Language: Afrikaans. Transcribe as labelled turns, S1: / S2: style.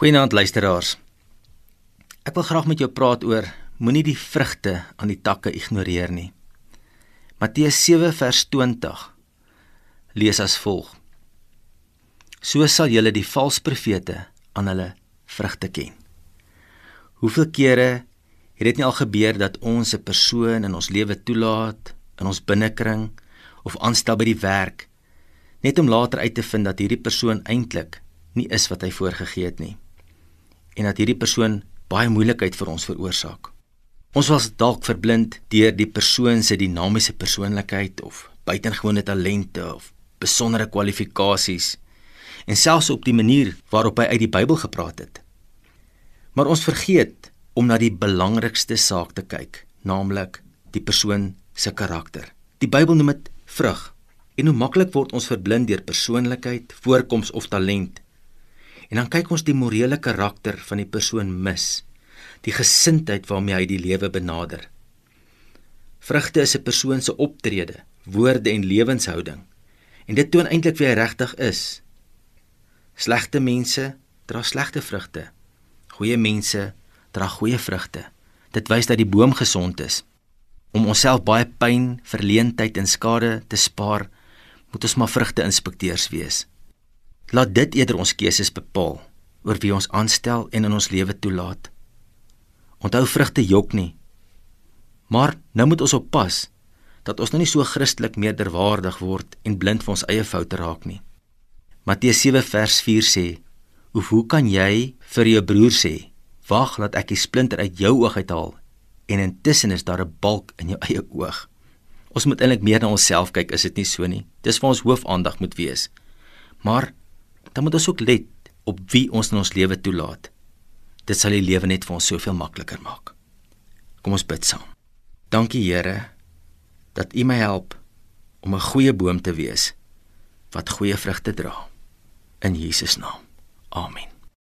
S1: Goeienaand luisteraars. Ek wil graag met jou praat oor moenie die vrugte aan die takke ignoreer nie. Matteus 7 vers 20 lees as volg: So sal julle die valse profete aan hulle vrugte ken. Hoeveel kere het dit nie al gebeur dat ons 'n persoon in ons lewe toelaat in ons binnekring of aanstel by die werk net om later uit te vind dat hierdie persoon eintlik nie is wat hy voorgegee het nie en dat hierdie persoon baie moeilikheid vir ons veroorsaak. Ons was dalk verblind deur die persoon se dinamiese persoonlikheid of buitengewone talente of besondere kwalifikasies en selfs op die manier waarop hy uit die Bybel gepraat het. Maar ons vergeet om na die belangrikste saak te kyk, naamlik die persoon se karakter. Die Bybel noem dit vrug. En hoe maklik word ons verblind deur persoonlikheid, voorkoms of talent En dan kyk ons die morele karakter van die persoon mis, die gesindheid waarmee hy die lewe benader. Vrugte is 'n persoon se optrede, woorde en lewenshouding. En dit toon eintlik wie hy regtig is. Slegte mense dra slegte vrugte. Goeie mense dra goeie vrugte. Dit wys dat die boom gesond is. Om onsself baie pyn, verleentheid en skade te spaar, moet ons maar vrugte-inspekteurs wees. Laat dit eerder ons keuses bepaal oor wie ons aanstel en in ons lewe toelaat. Onthou vrugte jok nie. Maar nou moet ons oppas dat ons nou nie so Christelik meerderwaardig word en blind vir ons eie foute raak nie. Matteus 7 vers 4 sê: "Of hoe kan jy vir jou broer sê: Wag, laat ek die splinter uit jou oog uithaal en intussen is daar 'n balk in jou eie oog?" Ons moet eintlik meer na onsself kyk, is dit nie so nie? Dis waar ons hoofaandag moet wees. Maar dan moet ons ook let op wie ons in ons lewe toelaat. Dit sal die lewe net vir ons soveel makliker maak. Kom ons bid saam. Dankie Here dat U my help om 'n goeie boom te wees wat goeie vrugte dra. In Jesus naam. Amen.